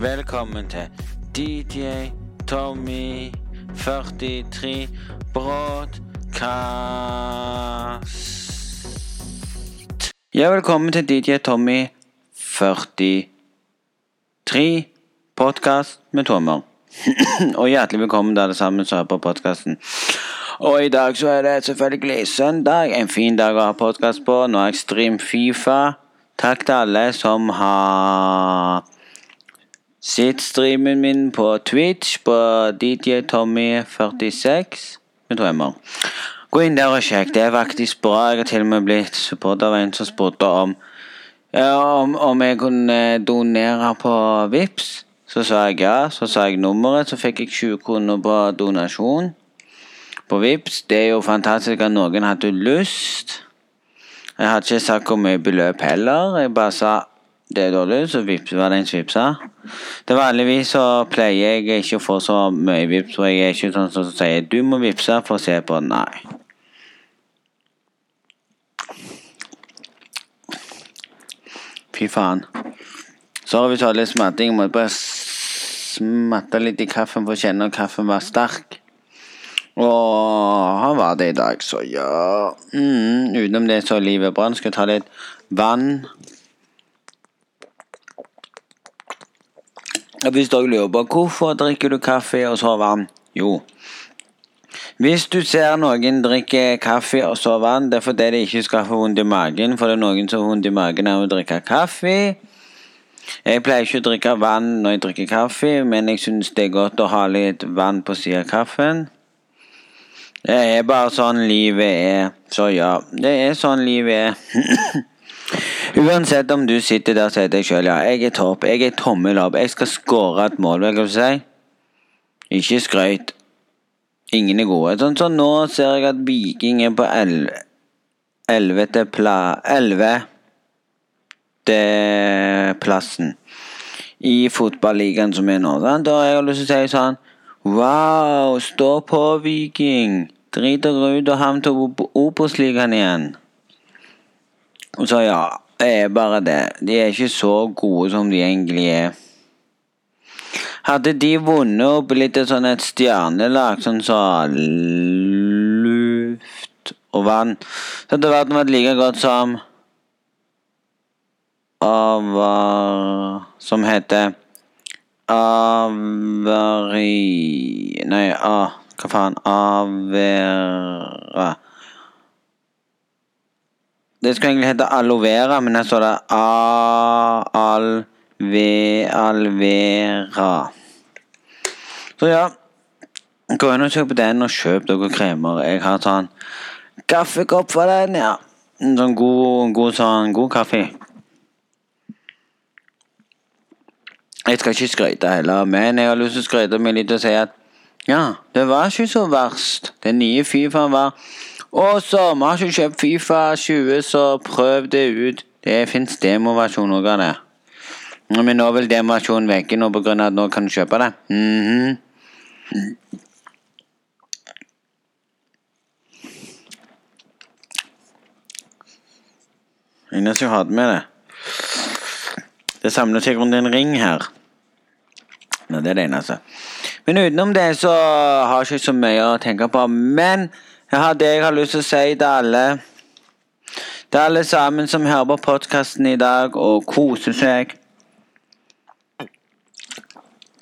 Velkommen til DJ Tommy 43 Broadcast. Ja, velkommen til DJ Tommy 43 Podcast med Tommer. Og hjertelig velkommen til alle sammen som hører på podkasten. Og i dag så er det selvfølgelig søndag. En fin dag å ha podkast på. Nå er Extreme Fifa. Takk til alle som har sett streamen min på Twitch på DJ Tommy46 med drømmer. Gå inn der og sjekk. Det er faktisk bra. Jeg har til og med blitt supporter av en som spurte om, om, om jeg kunne donere på Vips. Så sa jeg ja. Så sa jeg nummeret. Så fikk jeg 20 kroner på donasjon på Vips. Det er jo fantastisk at noen hadde lyst. Jeg hadde ikke sagt hvor mye beløp heller. Jeg bare sa det dårlig, så vips var det en som vipsa. Det Vanligvis så pleier jeg ikke å få så mye vips, for jeg er ikke sånn som sier du må vipse for å se på. Nei. Fy faen. Sorry hvis litt smatting. Jeg måtte bare smatte litt i kaffen for å kjenne at kaffen var sterk. Og han var det i dag, så ja. Mm, utenom det så livet bra. Skal ta litt vann. Hvis dere lurer på hvorfor drikker du kaffe og så vann, jo. Hvis du ser noen drikke kaffe og så vann, det er fordi de ikke skal få vondt i magen. For det er noen som har vondt i magen av å drikke kaffe. Jeg pleier ikke å drikke vann når jeg drikker kaffe, men jeg syns det er godt å ha litt vann på siden av kaffen. Det er bare sånn livet er. Så ja, det er sånn livet er. Uansett om du sitter der og sier deg sjøl ja, jeg er topp, jeg er tommel opp, jeg skal skåre et mål, hva skal du si? Ikke skrøyt. Ingen er gode. Sånn som så nå ser jeg at Viking er på ellevte pla... Ellevteplassen i fotballigaen som er nå. Sant? har jeg lyst til å si sånn Wow, stå på, Viking! Drit dere ut og havn til Opos-ligaen igjen. Og så ja, det er bare det. De er ikke så gode som de egentlig er. Hadde de vunnet og blitt et sånn et stjernelag, sånn som så luft og vann, så hadde verden vært like godt som Avar Som heter Avari Nei, A, hva faen? Avera Det skulle egentlig hete aloe vera, men her står det a-al-ve-alvera. Så ja. Gå inn og kjøp den, og kjøp dere kremer. Jeg har sånn kaffekopp for den, ja. En sånn god, god, sånn, god kaffe. Jeg skal ikke skryte heller, men jeg har lyst til å skryte meg litt og si at ja, det var ikke så verst. Den nye Fifa var awesome. Har ikke kjøpt Fifa 20, så prøv det ut. Det fins demoversjon òg av det. Men nå vil demoversjonen vekke nå pga. at nå kan du kjøpe det. Mm -hmm. Eneste jeg hadde med det Det samler seg rundt en ring her. Nei, det er det eneste. Men utenom det så har jeg ikke så mye å tenke på. Men jeg har det jeg har lyst til å si til alle. Til alle sammen som hører på podkasten i dag og koser seg.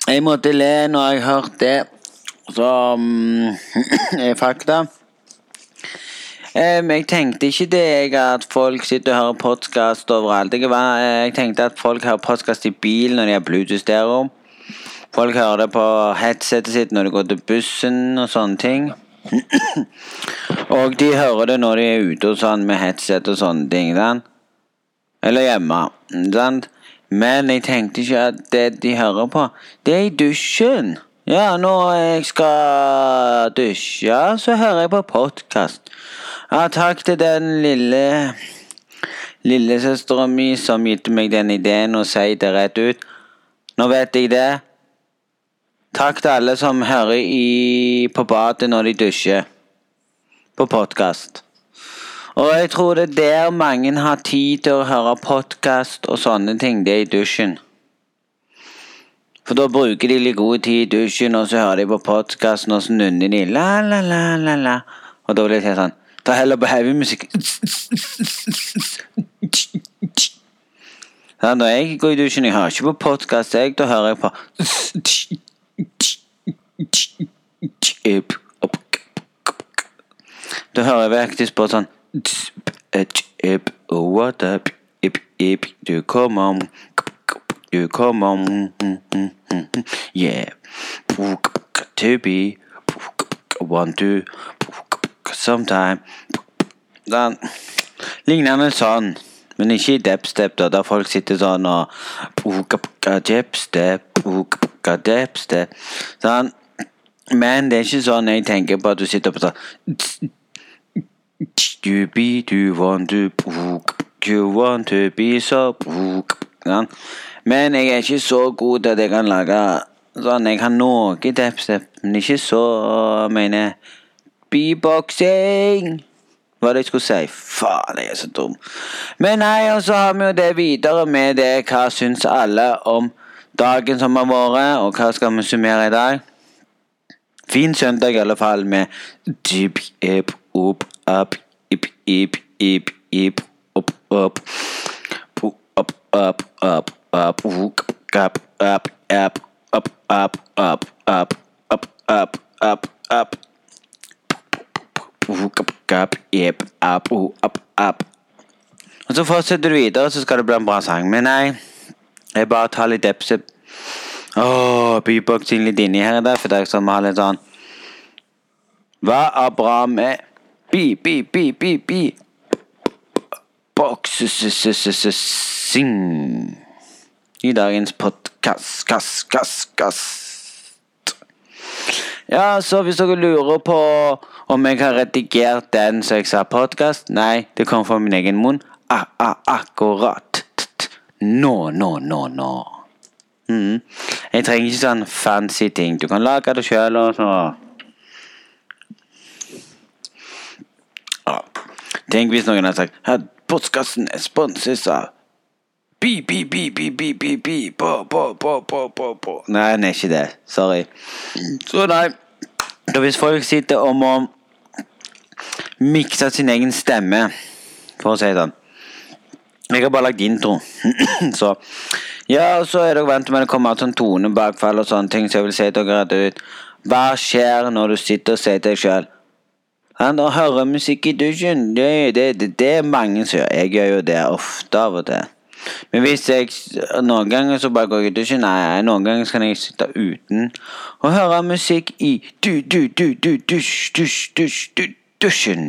Jeg måtte le når jeg hørte det som er fakta. Jeg tenkte ikke det jeg at folk sitter og hører podkast overalt. Jeg, tenkte at folk hører podkast i bilen når de har Bluetooth-stereo. Folk hører det på headsetet sitt når de går til bussen og sånne ting. Og de hører det når de er ute og sånn med headset og sånne ting. Sant? Eller hjemme. Sant? Men jeg tenkte ikke at det de hører på, det er i dusjen. Ja, når jeg skal dusje, så hører jeg på podkast. Ja, takk til den lille lillesøstera mi som gitt meg den ideen å si det rett ut. Nå vet jeg det. Takk til alle som hører i, på badet når de dusjer. På podkast. Og jeg tror det er der mange har tid til å høre podkast og sånne ting. Det er i dusjen. For da bruker de litt god tid i dusjen, og så hører de på podkasten, og så nunner de la, la, la, la, la. Og da blir det sånn Ta heller på heavymusikk. Sånn, når jeg går i dusjen, jeg hører ikke på podkast. Da hører jeg på Da hører jeg faktisk på sånn What up? Du kommer Du Yeah. To be Want to Sometime Den Lignende sånn. Men ikke i depstep, da, der folk sitter sånn og. Sånn. Men det er ikke sånn jeg tenker på at du sitter på sånn You be, you want to You want to be so. Men jeg er ikke så god til at jeg kan lage sånn Jeg kan noe i depstep, men ikke så, mener jeg. Beatboxing hva det jeg skulle si. Faen, jeg er så dum. Men nei, og så har vi jo det videre med det hva syns alle om dagen som har vært, og hva skal vi summere i dag? Fin søndag i alle fall med dip, ip, opp, up, ip, ip, ip, ip, opp, opp, opp, opp, opp, opp, up, up, up, up, up, up, up, up, up, up, up, up. Og så fortsetter du videre, så skal det bli en bra sang. Men nei, jeg bare tar litt depse Åh, beatboxing litt inni her i dag, for det er sånn vi har litt sånn Hva er bra med bi, bi, bi, bi, bi Box, sing I dagens podkast, kass, kass, kass. Ja, så hvis dere lurer på om jeg har redigert den så jeg sa podkast Nei, det kom fra min egen munn. Ah, ah, akkurat. Nå, nå, nå, nå. Mm. Jeg trenger ikke sånn fancy ting. Du kan lage det sjøl og så. Tenk hvis noen har sagt at postkassen er sponset av Bi, bi, bi, bi, bi, bi, bi. Nei, den er ikke det. Sorry. Så nei. Da hvis folk sitter om å mikse sin egen stemme, for å si det sånn Jeg har bare lagd intro, så Ja, og så er dere vant med det kommer sånn tonebakfall og sånne ting, så jeg vil si dere ut Hva skjer når du sitter og sier til deg sjøl han hører musikk i dusjen. Det, det, det, det er mange som gjør. Jeg gjør jo det ofte av og til. Men hvis jeg Noen ganger så bare går jeg i dusjen. Nei, noen ganger kan jeg sitte uten og høre musikk i du, du, du, du.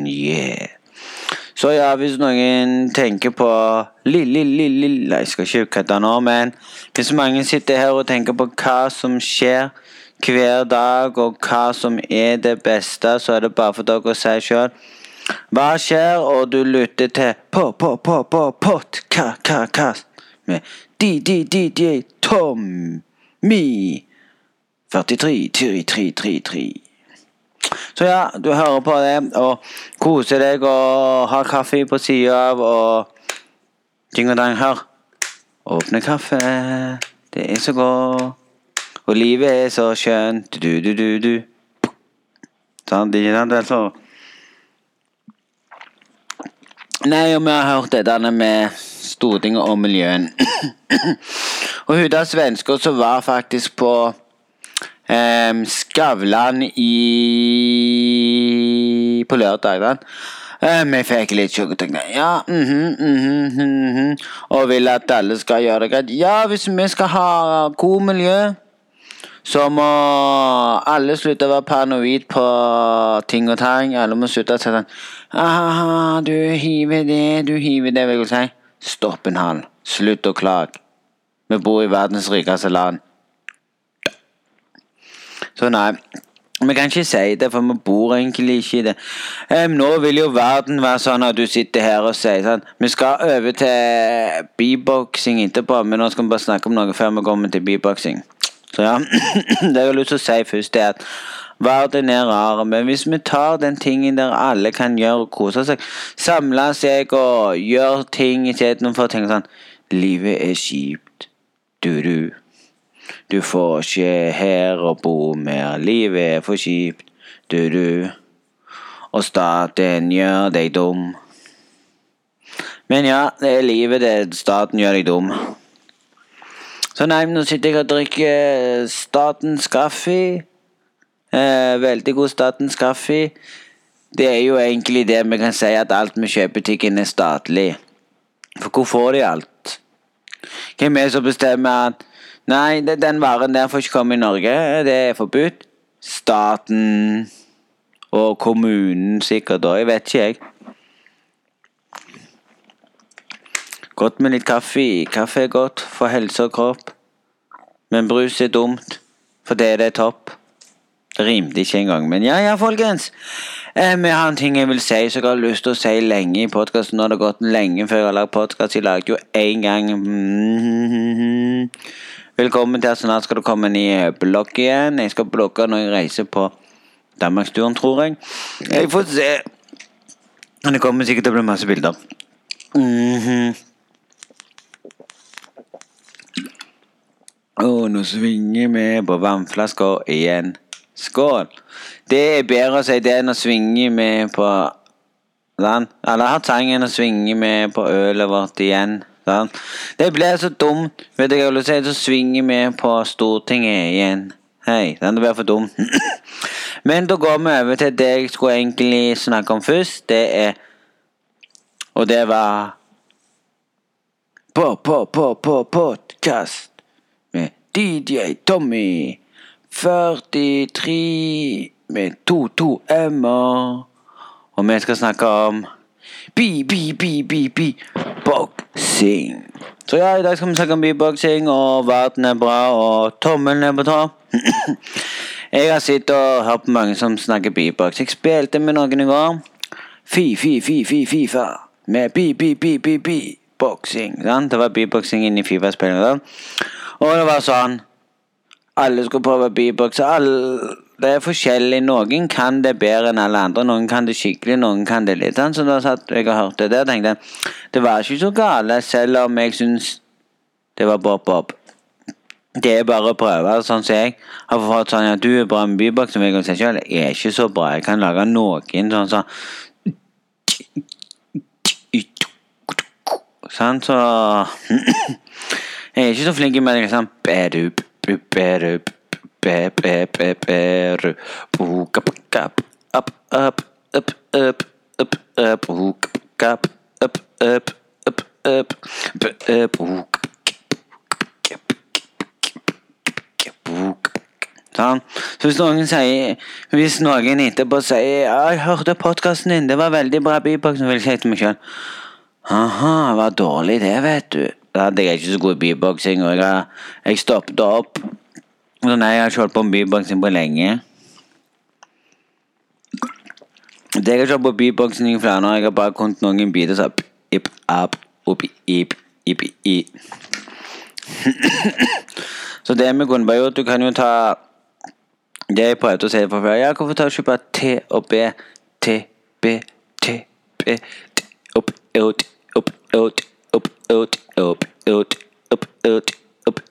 Yeah. Så ja, hvis noen tenker på lille, lille, lille Jeg skal ikke kødde nå, men hvis mange sitter her og tenker på hva som skjer hver dag, og hva som er det beste, så er det bare for dere å si sjøl. Hva skjer, og du lytter til på, på, på, på, podkast med DJ Tommy 43 3, 3, 3, 3. Så ja, du hører på det og koser deg og har kaffe på sida av og Ding og dang, Hør. Åpne kaffe. Det er så godt. Og livet er så skjønt. Du, du, du, du. Sant? Ikke sant? Altså Nei, og vi har hørt dette med Stortinget og miljøen. og hun der svenska som var faktisk på um, Skavlan i På lørdag. Da. Jeg fikk litt sukkertøy. Ja, mm -hmm, mm -hmm, mm -hmm. Og vil at alle skal gjøre det greit. Ja, hvis vi skal ha god miljø så må alle slutte å være paranoid på ting og tang. Alle må slutte å si sånn ah, Du hiver det, du hiver det, vil jeg si. Stopp en hal. Slutt å klage. Vi bor i verdens rikeste land. Så nei. Vi kan ikke si det, for vi bor egentlig ikke i det. Um, nå vil jo verden være sånn at du sitter her og sier sånn Vi skal over til beatboxing etterpå, men nå skal vi bare snakke om noe før vi kommer til beatboxing. Så ja, det jeg har lyst til å si først, er at verden er rar. Men hvis vi tar den tingen der alle kan gjøre og kose seg, samle seg og gjøre ting istedenfor å tenke sånn Livet er kjipt. Du-du. Du får ikke her å bo mer, livet er for kjipt, du, du. Og staten gjør deg dum. Men ja, det er livet det staten gjør deg dum. Så nei, nå sitter jeg og drikker Statens kaffe. Eh, veldig god Statens kaffe. Det er jo egentlig det vi kan si at alt med kjøpebutikken er statlig. For hvor får de alt? Hvem er det som bestemmer at Nei, det- den varen der får ikke komme i Norge. Det er forbudt. Staten og kommunen sikkert òg. Jeg vet ikke, jeg. Godt med litt kaffe. Kaffe er godt for helse og kropp. Men brus er dumt, for det er topp. Rimte ikke engang, men ja ja, folkens. Eh, Vi har en ting jeg vil si som jeg har lyst til å si lenge i podkasten. Nå har det gått lenge før jeg har lagd podkast. Jeg lagde jo én gang. Mm. Velkommen til at snart skal du komme inn i blogg igjen. Jeg skal blogge når jeg reiser på Danmarksturen, tror jeg. Jeg får se. Det kommer sikkert til å bli masse bilder. Mhm. Og nå svinger vi på vannflasker igjen. Skål! Det er bedre å si det enn å svinge med på sant? Alle har sangen å svinge med på ølet vårt igjen. Sant? Det blir så dumt. Vet du hva jeg vil si? Så svinger vi på Stortinget igjen. Hei, den blir for dum. Men da går vi over til det jeg skulle egentlig snakke om først. Det er Og det var På, på, på, på podkast med DJ Tommy. 43 med 22 M-er. Og vi skal snakke om bi, bi, bi, bi, bi, boksing. Så ja, i dag skal vi snakke om beatboxing, og verden er bra, og tommelen er på tå. jeg har sittet og hørt på mange som snakker beatbox. Jeg spilte med noen i går. Fi, fi, fi, fi, FIFA. Med bi, bi, bi, bi, bi. Boksing. Det var beatboxing inni Fifa-spillinga. Og det var sånn Alle skulle prøve beatbox. Alle, det er forskjellig. Noen kan det bedre enn alle andre. Noen kan det skikkelig, noen kan det litt. Så da satt jeg og hørte det og tenkte det var ikke så gale, selv om jeg syns det var bob-bob. Det er bare å prøve, sånn som jeg har fått sånn at du er bra med beatbox, som jeg kan selv. Jeg er ikke så bra. Jeg kan lage noen sånn sånn Sånn, så Jeg er ikke så flink med. Liksom. Be, be, be, beru, buka, buka, up, up, up, up, up, up, buka, buka, up, up, uh, Sånn. Så hvis noen sier Hvis noen etterpå sier 'Jeg hørte podkasten din, det var veldig bra beatbox', så vil jeg si til meg sjøl Aha, var dårlig det, vet du. Da hadde jeg ikke så god beatboxing, og jeg, jeg stoppet opp. Så nei, jeg har holdt på med beatboxing på lenge. Det jeg har kjørt på beatboxing i flere år, jeg har bare kunnet noen biter sånn ip, ap, opp, ip, ip, i. Så det bare gjort, du kan jo ta Det jeg prøvde å si fra før, ja, hvorfor tar du ikke bare T og B, T, B, T, B, T, opp, ut, opp, ut, opp, ut, opp, ut, opp, ut, opp.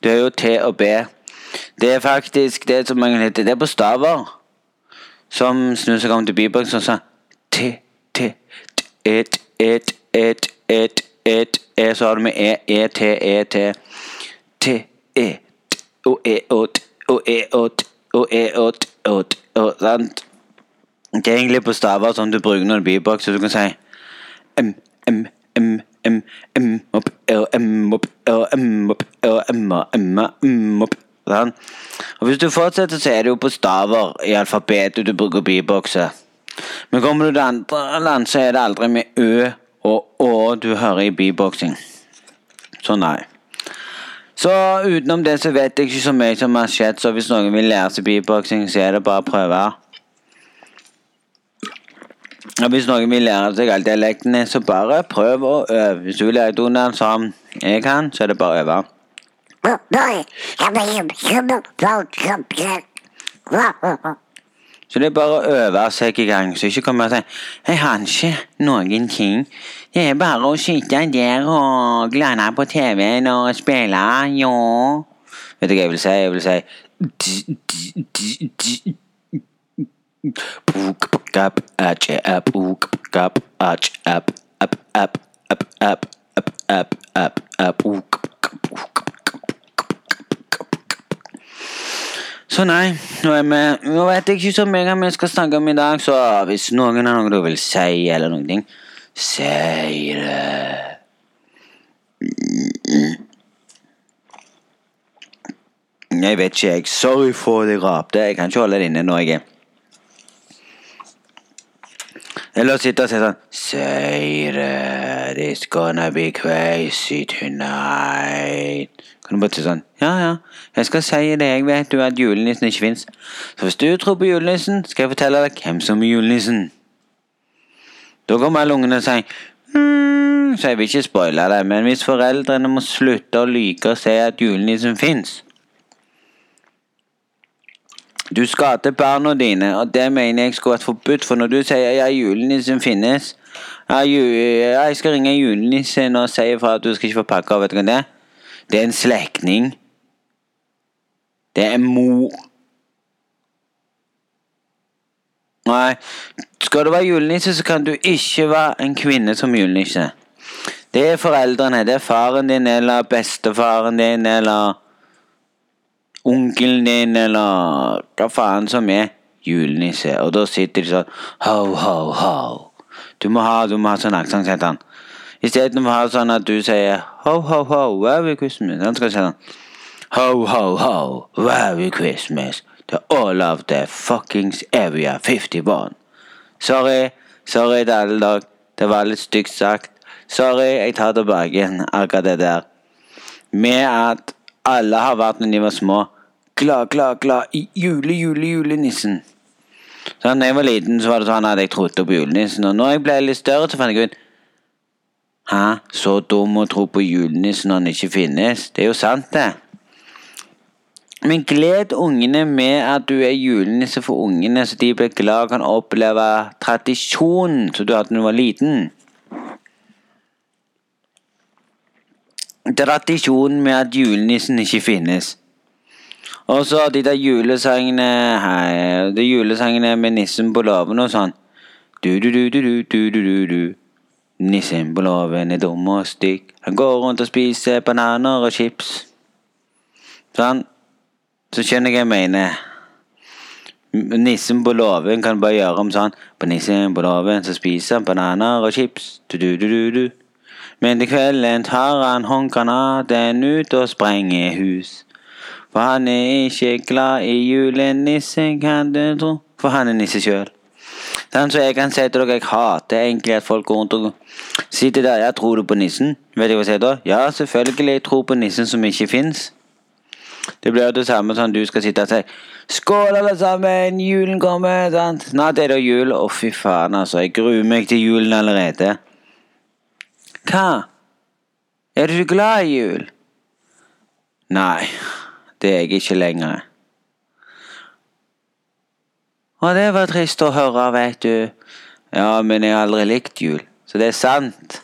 Du har jo T og B. Det er faktisk det som mange heter, det er bokstaver. Som snur seg om til beatbox og sa T, T, T, et, et, et, et, et, e, så har du med E, E, T, E, T, T, E, T, O, E, åt, O, E, åt, O, E, O, T, O, T, O, sant? Det er egentlig bokstaver som du bruker når du beatboxer, så du kan si M, M, M, M, M, opp, opp M, opp, L, M, opp, L, M, opp M, opp, sant? Og hvis du fortsetter, så er det jo på staver i alfabetet du bruker beatboxe. Men kommer du til andre land, så er det aldri med Ø og Å du hører i beatboxing. Så nei. Så utenom det så vet jeg ikke så mye som har skjedd, så hvis noen vil lære seg beatboxing, så er det bare å prøve. Og hvis noen vil lære seg alle dialektene, så bare prøv å øve. Hvis du vil lære Donald som jeg kan, så er det bare å øve. Så det er bare å øve seg i gang, så ikke kommer og sier 'Jeg har ikke noen ting'. Det er bare å sitte der og glane på TV-en og spille, ja. Vet du hva jeg vil si? Jeg vil si Så nei, nå, vi, nå vet jeg ikke så mye om vi skal snakke om i dag, så hvis noen har noe du vil si, eller noen ting, si det. Jeg vet ikke, jeg. Sorry for det jeg rapte. Jeg kan ikke holde det inne når jeg er Eller sitte og si sånn Say it, it's gonna be crazy tonight. Kan du bare si sånn Ja, ja, jeg skal si det. Jeg vet du, at julenissen ikke fins. Så hvis du tror på julenissen, skal jeg fortelle deg hvem som er julenissen. Da kommer alle ungene og sier mm, Så jeg vil ikke spoile det, men hvis foreldrene må slutte å lyke og si at julenissen fins du skader barna dine, og det mener jeg skulle vært forbudt. For når du sier ja, julenissen finnes ja, Jeg skal ringe julenissen og si ifra at du skal ikke få pakke. Vet du hva det er? Det er en slektning. Det er en mor. Nei, skal du være julenisse, så kan du ikke være en kvinne som julenisse. Det er foreldrene. Det er faren din eller bestefaren din eller onkelen din eller hva faen som er julenisse. Og da sitter de sånn ho, ho, ho. Du må ha, du må ha sånn aksent, heter han. Istedenfor å ha sånn at du sier ho, ho, ho, Merry Christmas. Han skal si sånn ho, ho, ho, Merry Christmas to all of the fuckings area 51. Sorry, sorry til alle dere. Det var litt stygt sagt. Sorry, jeg tar tilbake igjen akkurat det der. Med at alle har vært når de var små. Glad, glad, glad i jule, jule, julenissen. Så da jeg var liten, så var det sånn at jeg trodde på julenissen. Og når jeg ble litt større, så fant jeg ut Hæ, så dum å tro på julenissen når han ikke finnes? Det er jo sant, det. Men gled ungene med at du er julenisse for ungene, så de blir glad og kan oppleve tradisjonen som du hadde da du var liten. Tradisjonen med at julenissen ikke finnes. Og så de der julesangene hei, De julesangene med nissen på låven og sånn. Du-du-du-du-du-du-du-du. Nissen på låven er dum og stygg. Han går rundt og spiser bananer og chips. Sånn. Så skjønner jeg hva jeg mener. Nissen på låven kan bare gjøre om sånn. På nissen på låven så spiser han bananer og chips. Du-du-du-du-du. Men til kvelden tar han håndgranaten ut og sprenger hus. For han er ikke glad i julenissen, kan du tro. For han er nisse sjøl. Sånn, så jeg kan si til dere jeg hater egentlig at folk går rundt og sitter der. Ja, tror du på nissen? Vet du hva jeg sier da? Ja, selvfølgelig. Jeg tror på nissen som ikke fins. Det blir jo det samme som du skal sitte og si Skål, alle sammen! Julen kommer! sant? Snart er det jul. Å, fy faen, altså. Jeg gruer meg til julen allerede. Hva? Er du glad i jul? Nei, det er jeg ikke lenger. Og det var trist å høre, vet du. Ja, men jeg har aldri likt jul, så det er sant.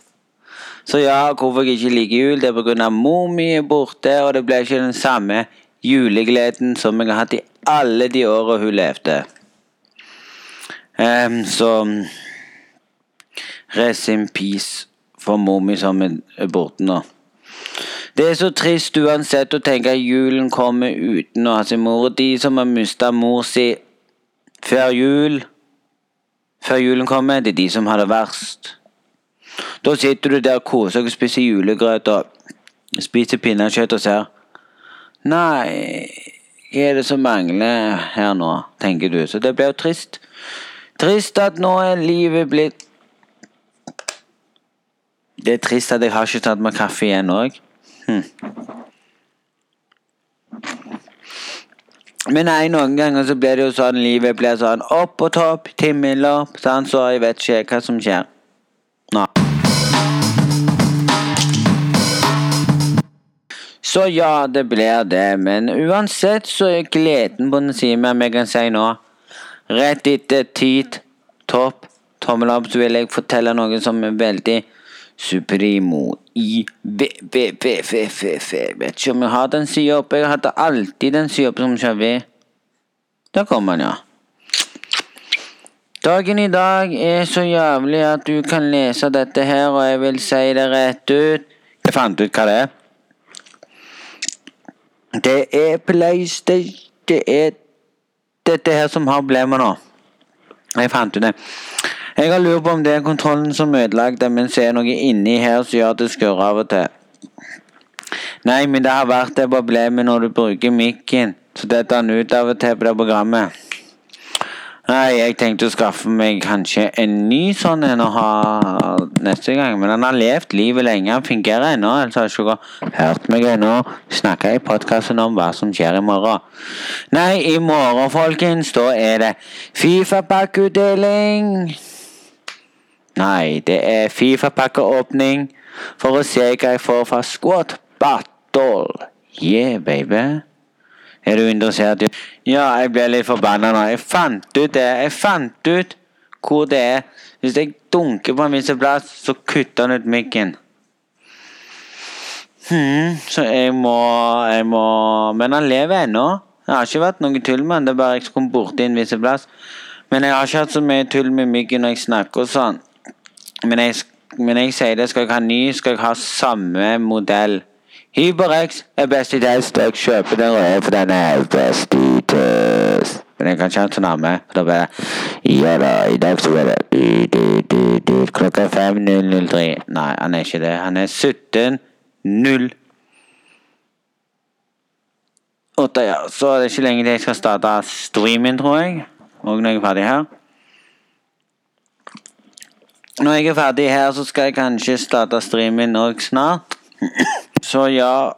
Så ja, hvorfor jeg ikke liker jul, det er av mor mi er borte, og det ble ikke den samme julegleden som jeg har hatt i alle de åra hun levde. Um, så Rest in peace for mor mi som er borte nå. Det er så trist uansett å tenke at julen kommer uten å ha sin mor. Og de som har mista mor si før jul, før julen kommer, det er de som har det verst. Da sitter du der og koser deg og spiser julegrøt og spiser pinnekjøtt og ser Nei, hva er det som mangler her nå, tenker du. Så det blir jo trist. Trist at nå er livet blitt Det er trist at jeg har ikke tatt meg kaffe igjen òg. Hm. Men nei, noen ganger så blir det jo sånn livet blir sånn opp på topp, timmelopp, sånn, så jeg vet ikke hva som skjer. Nå. Så ja, det blir det, men uansett så er gleden på den siden med meg kan si nå. Rett etter tid, topp, tommel opp, så vil jeg fortelle noe som er veldig Supremo i v v v v v v Vet ikke om jeg har den sida oppe. Jeg hadde alltid den sida oppe som V. Der kom den, ja. Dagen i dag er så jævlig at du kan lese dette her, og jeg vil si det rett ut. Jeg fant ut hva det er. Det er PlayStation Det er dette her som har problemer nå. Jeg fant ut det. Jeg har lurt på om det er kontrollen som ødelagte det, men så er det noe inni her som gjør at det skurrer av og til. Nei, men det har vært det problemet når du bruker mikken. Så detter den ut av og til på det programmet. Nei, jeg tenkte å skaffe meg kanskje en ny sånn en å ha neste gang. Men han har levd livet lenge. Han fungerer ennå. Ellers har ikke hørt meg ennå snakke i podkasten om hva som skjer i morgen. Nei, i morgen, folkens, da er det Fifa-pakkeutdeling. Nei, det er Fifa-pakkeåpning for å se hva jeg får fra Squat Battle. Yeah, baby. Er du interessert i Ja, jeg ble litt forbanna nå. Jeg fant ut det. Jeg fant ut hvor det er. Hvis jeg dunker på en viss plass, så kutter han ut mikken. Hmm, så jeg må Jeg må Men han lever ennå. Det har ikke vært noe tull med han. Det er bare jeg kom borti en viss plass. Men jeg har ikke hatt så mye tull med myggen når jeg snakker og sånn. Men jeg, men jeg sier det. Skal jeg ha ny, skal jeg ha samme modell. HyperX er best i test. Jeg kjøper den røde, for den er best i test. Men jeg kan ikke ha den så. Da blir det Ja da, i dag så blir det du, du, du, du. Klokka er 5.003. Nei, han er ikke det. Han er 17.0. Åtte, ja. Så er det ikke lenge til jeg skal starte streamen, tror jeg. Og når jeg er ferdig her. Når jeg er ferdig her, så skal jeg kanskje starte streamen òg snart. Så ja,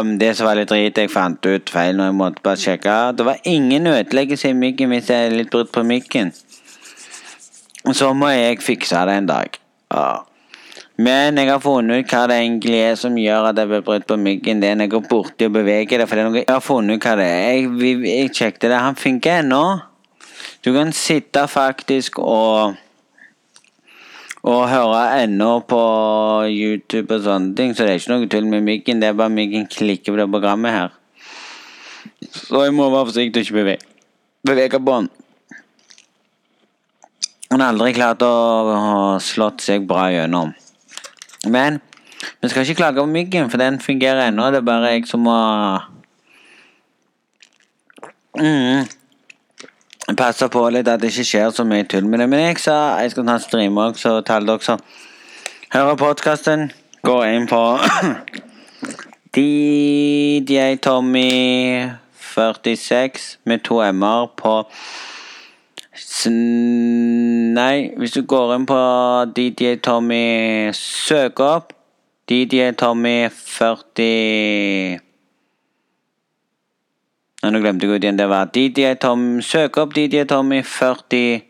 um, det som var litt drit, jeg fant ut feil når jeg måtte bare sjekke. Det var ingen ødeleggelse i mikken hvis jeg er litt brutt på mikken. Så må jeg fikse det en dag. Ja. Men jeg har funnet ut hva det egentlig er som gjør at jeg blir brutt på mikken. Det er når jeg går borti og beveger det. For det er noe jeg har funnet ut hva det er. Jeg, jeg sjekket det. Han funker ennå. Du kan sitte faktisk og og høre ennå på YouTube og sånne ting, så det er ikke noe tull med myggen. Det er bare myggen klikker på det programmet her. Så jeg må være forsiktig og ikke bevege, bevege på den. Han har aldri klart å, ha slått seg bra gjennom. Men vi skal ikke klage på myggen, for den fungerer ennå. Det er bare jeg som må mm, passe på litt at det ikke skjer så mye tull med det. Men jeg sa jeg skal ta stream òg, så til dere som hører podkasten, gå inn på DJ Tommy 46 med to m-er på Nei, hvis du går inn på DJ Søk opp DJ Tommy 40 Nå glemte jeg ut igjen. Det var DJ Tom Søk opp DJ Tommy 40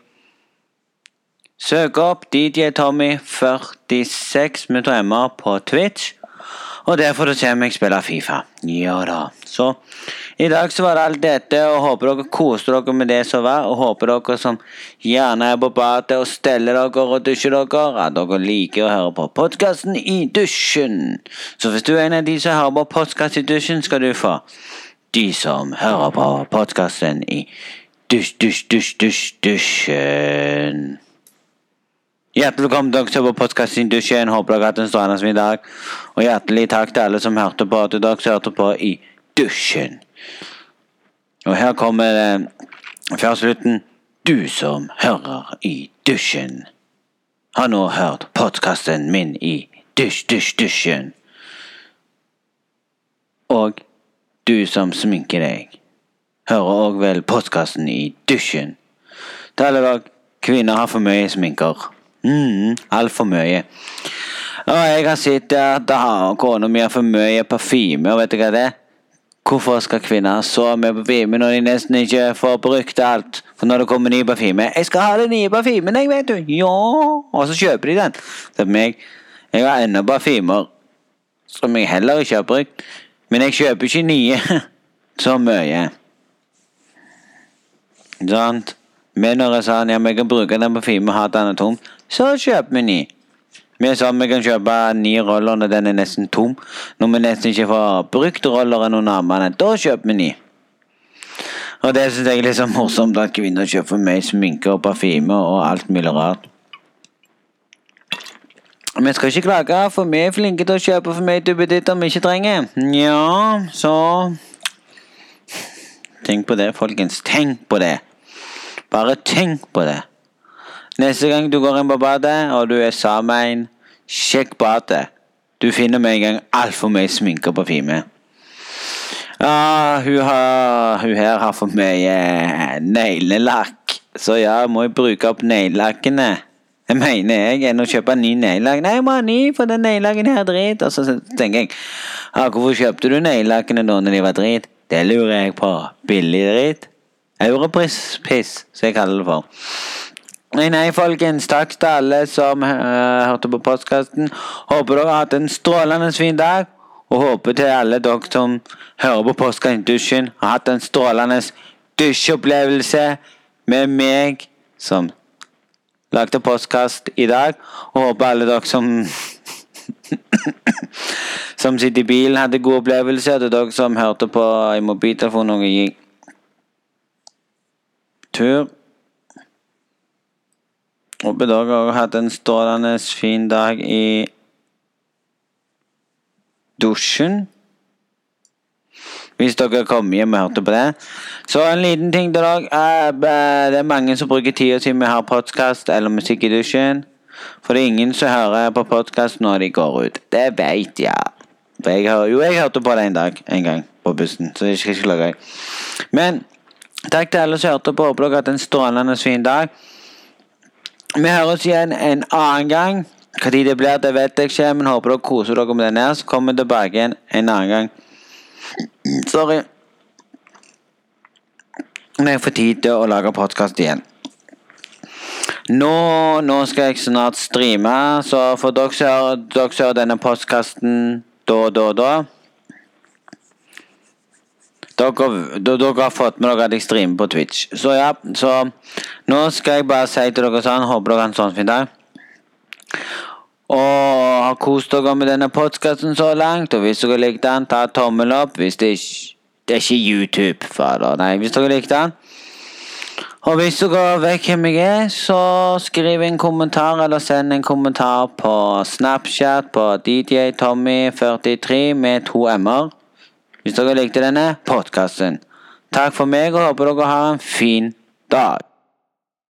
Søk opp DJ Tommy 46 med to m-er på Twitch. Og derfor får du se meg spille Fifa. Ja da. Så i dag så var det alt dette, og håper dere koste dere med det som var. Og håper dere som gjerne er på badet og steller dere og dusjer dere, at dere liker å høre på podkasten i dusjen. Så hvis du er en av de som hører på podkast i dusjen, skal du få de som hører på podkasten i dusj, dusj, dusj, dusj, dusjen. Hjertelig velkommen dere til på podkasten Dusjen. Håper dere har hatt en strålende fin dag. Og hjertelig takk til alle som hørte på, til dere som hørte på i dusjen. Og her kommer det før slutten. Du som hører i dusjen, har nå hørt podkasten min i Dusj, dusj, dusjen. Og du som sminker deg, hører òg vel postkassen i dusjen. Alle dere kvinner har for mye sminker. Mm, Altfor mye. Og jeg har sett at kona mi har for mye parfyme, og vet du hva det er? Hvorfor skal kvinner ha så mye parfyme når de nesten ikke får brukt alt? For når det kommer ny parfyme 'Jeg skal ha den nye parfymen, jeg, vet du.' Ja, og så kjøper de den. For meg, jeg har ennå parfymer som jeg heller ikke har brukt. Men jeg kjøper ikke nye så mye. Sant? Men når jeg sa ja, vi kan bruke den parfymen og ha den tom, så kjøper vi ny. Vi sa vi kan kjøpe ni roller når den er nesten tom. Når vi nesten ikke får brukt rolleren under armene, da kjøper vi ni. Og det syns jeg er litt så morsomt at kvinner kjøper mye sminke og parfyme og alt mulig rart. Vi skal ikke klage, for vi er flinke til å kjøpe for mye duppeditter vi ikke trenger. Ja, så Tenk på det, folkens. Tenk på det. Bare tenk på det. Neste gang du går inn på badet, og du er sammen med en, sjekk badet. Du finner med en gang altfor mye sminke og parfyme. Ja, hun, har, hun her har for mye neglelakk, så ja, må jeg bruke opp neglelakkene. Det mener jeg enn å kjøpe en ny neglelakk. Nei, jeg må ha ny, for den neglelakken her er drit. Og så tenker jeg, ja, hvorfor kjøpte du neglelakkene da når de var drit? Det lurer jeg på. Billig drit? Europris-piss, som jeg kaller det for. Nei, nei, folkens. Takk til alle som uh, hørte på podkasten. Håper dere har hatt en strålende fin dag. Og håper til alle dere som hører på Postkassen dusjen, har hatt en strålende dusjopplevelse med meg som lagde postkast i dag. Og håper alle dere som som sitter i bilen, hadde god opplevelse. Og dere som hørte på i mobiltelefonen og gikk tur. Håper dere har hatt en strålende fin dag i dusjen. Hvis dere kom hjem og hørte på det. Så en liten ting til dere. Det er mange som bruker tida si med å ha podkast eller musikk i dusjen. For det er ingen som hører på podkast når de går ut. Det veit jeg. Jeg hører, jo, jeg hørte på det en dag. En gang på bussen. Så jeg skal ikke lage Men takk til alle som hørte på. Håper dere har hatt en strålende fin dag. Vi høres igjen en annen gang. Når det blir, det vet jeg ikke, men håper dere koser dere med den her. Så kommer vi tilbake igjen en annen gang. Sorry. Når jeg får tid til å lage podkast igjen. Nå, nå, skal jeg snart streame, så for dere som hører denne postkasten da, da, da dere, dere, har fått med dere at jeg streamer på Twitch. Så ja, så nå skal jeg bare si til dere sånn Håper dere har en sånn fin dag. Og har kost dere med denne podkasten så langt. Og hvis dere likte den, ta tommel opp. Hvis det ikke Det er ikke YouTube, fader. Nei, hvis dere likte den. Og hvis dere vet hvem jeg er, så skriv en kommentar eller send en kommentar på Snapchat på DJ Tommy43 med to m-er. Hvis dere likte denne podkasten. Takk for meg, og håper dere har en fin dag.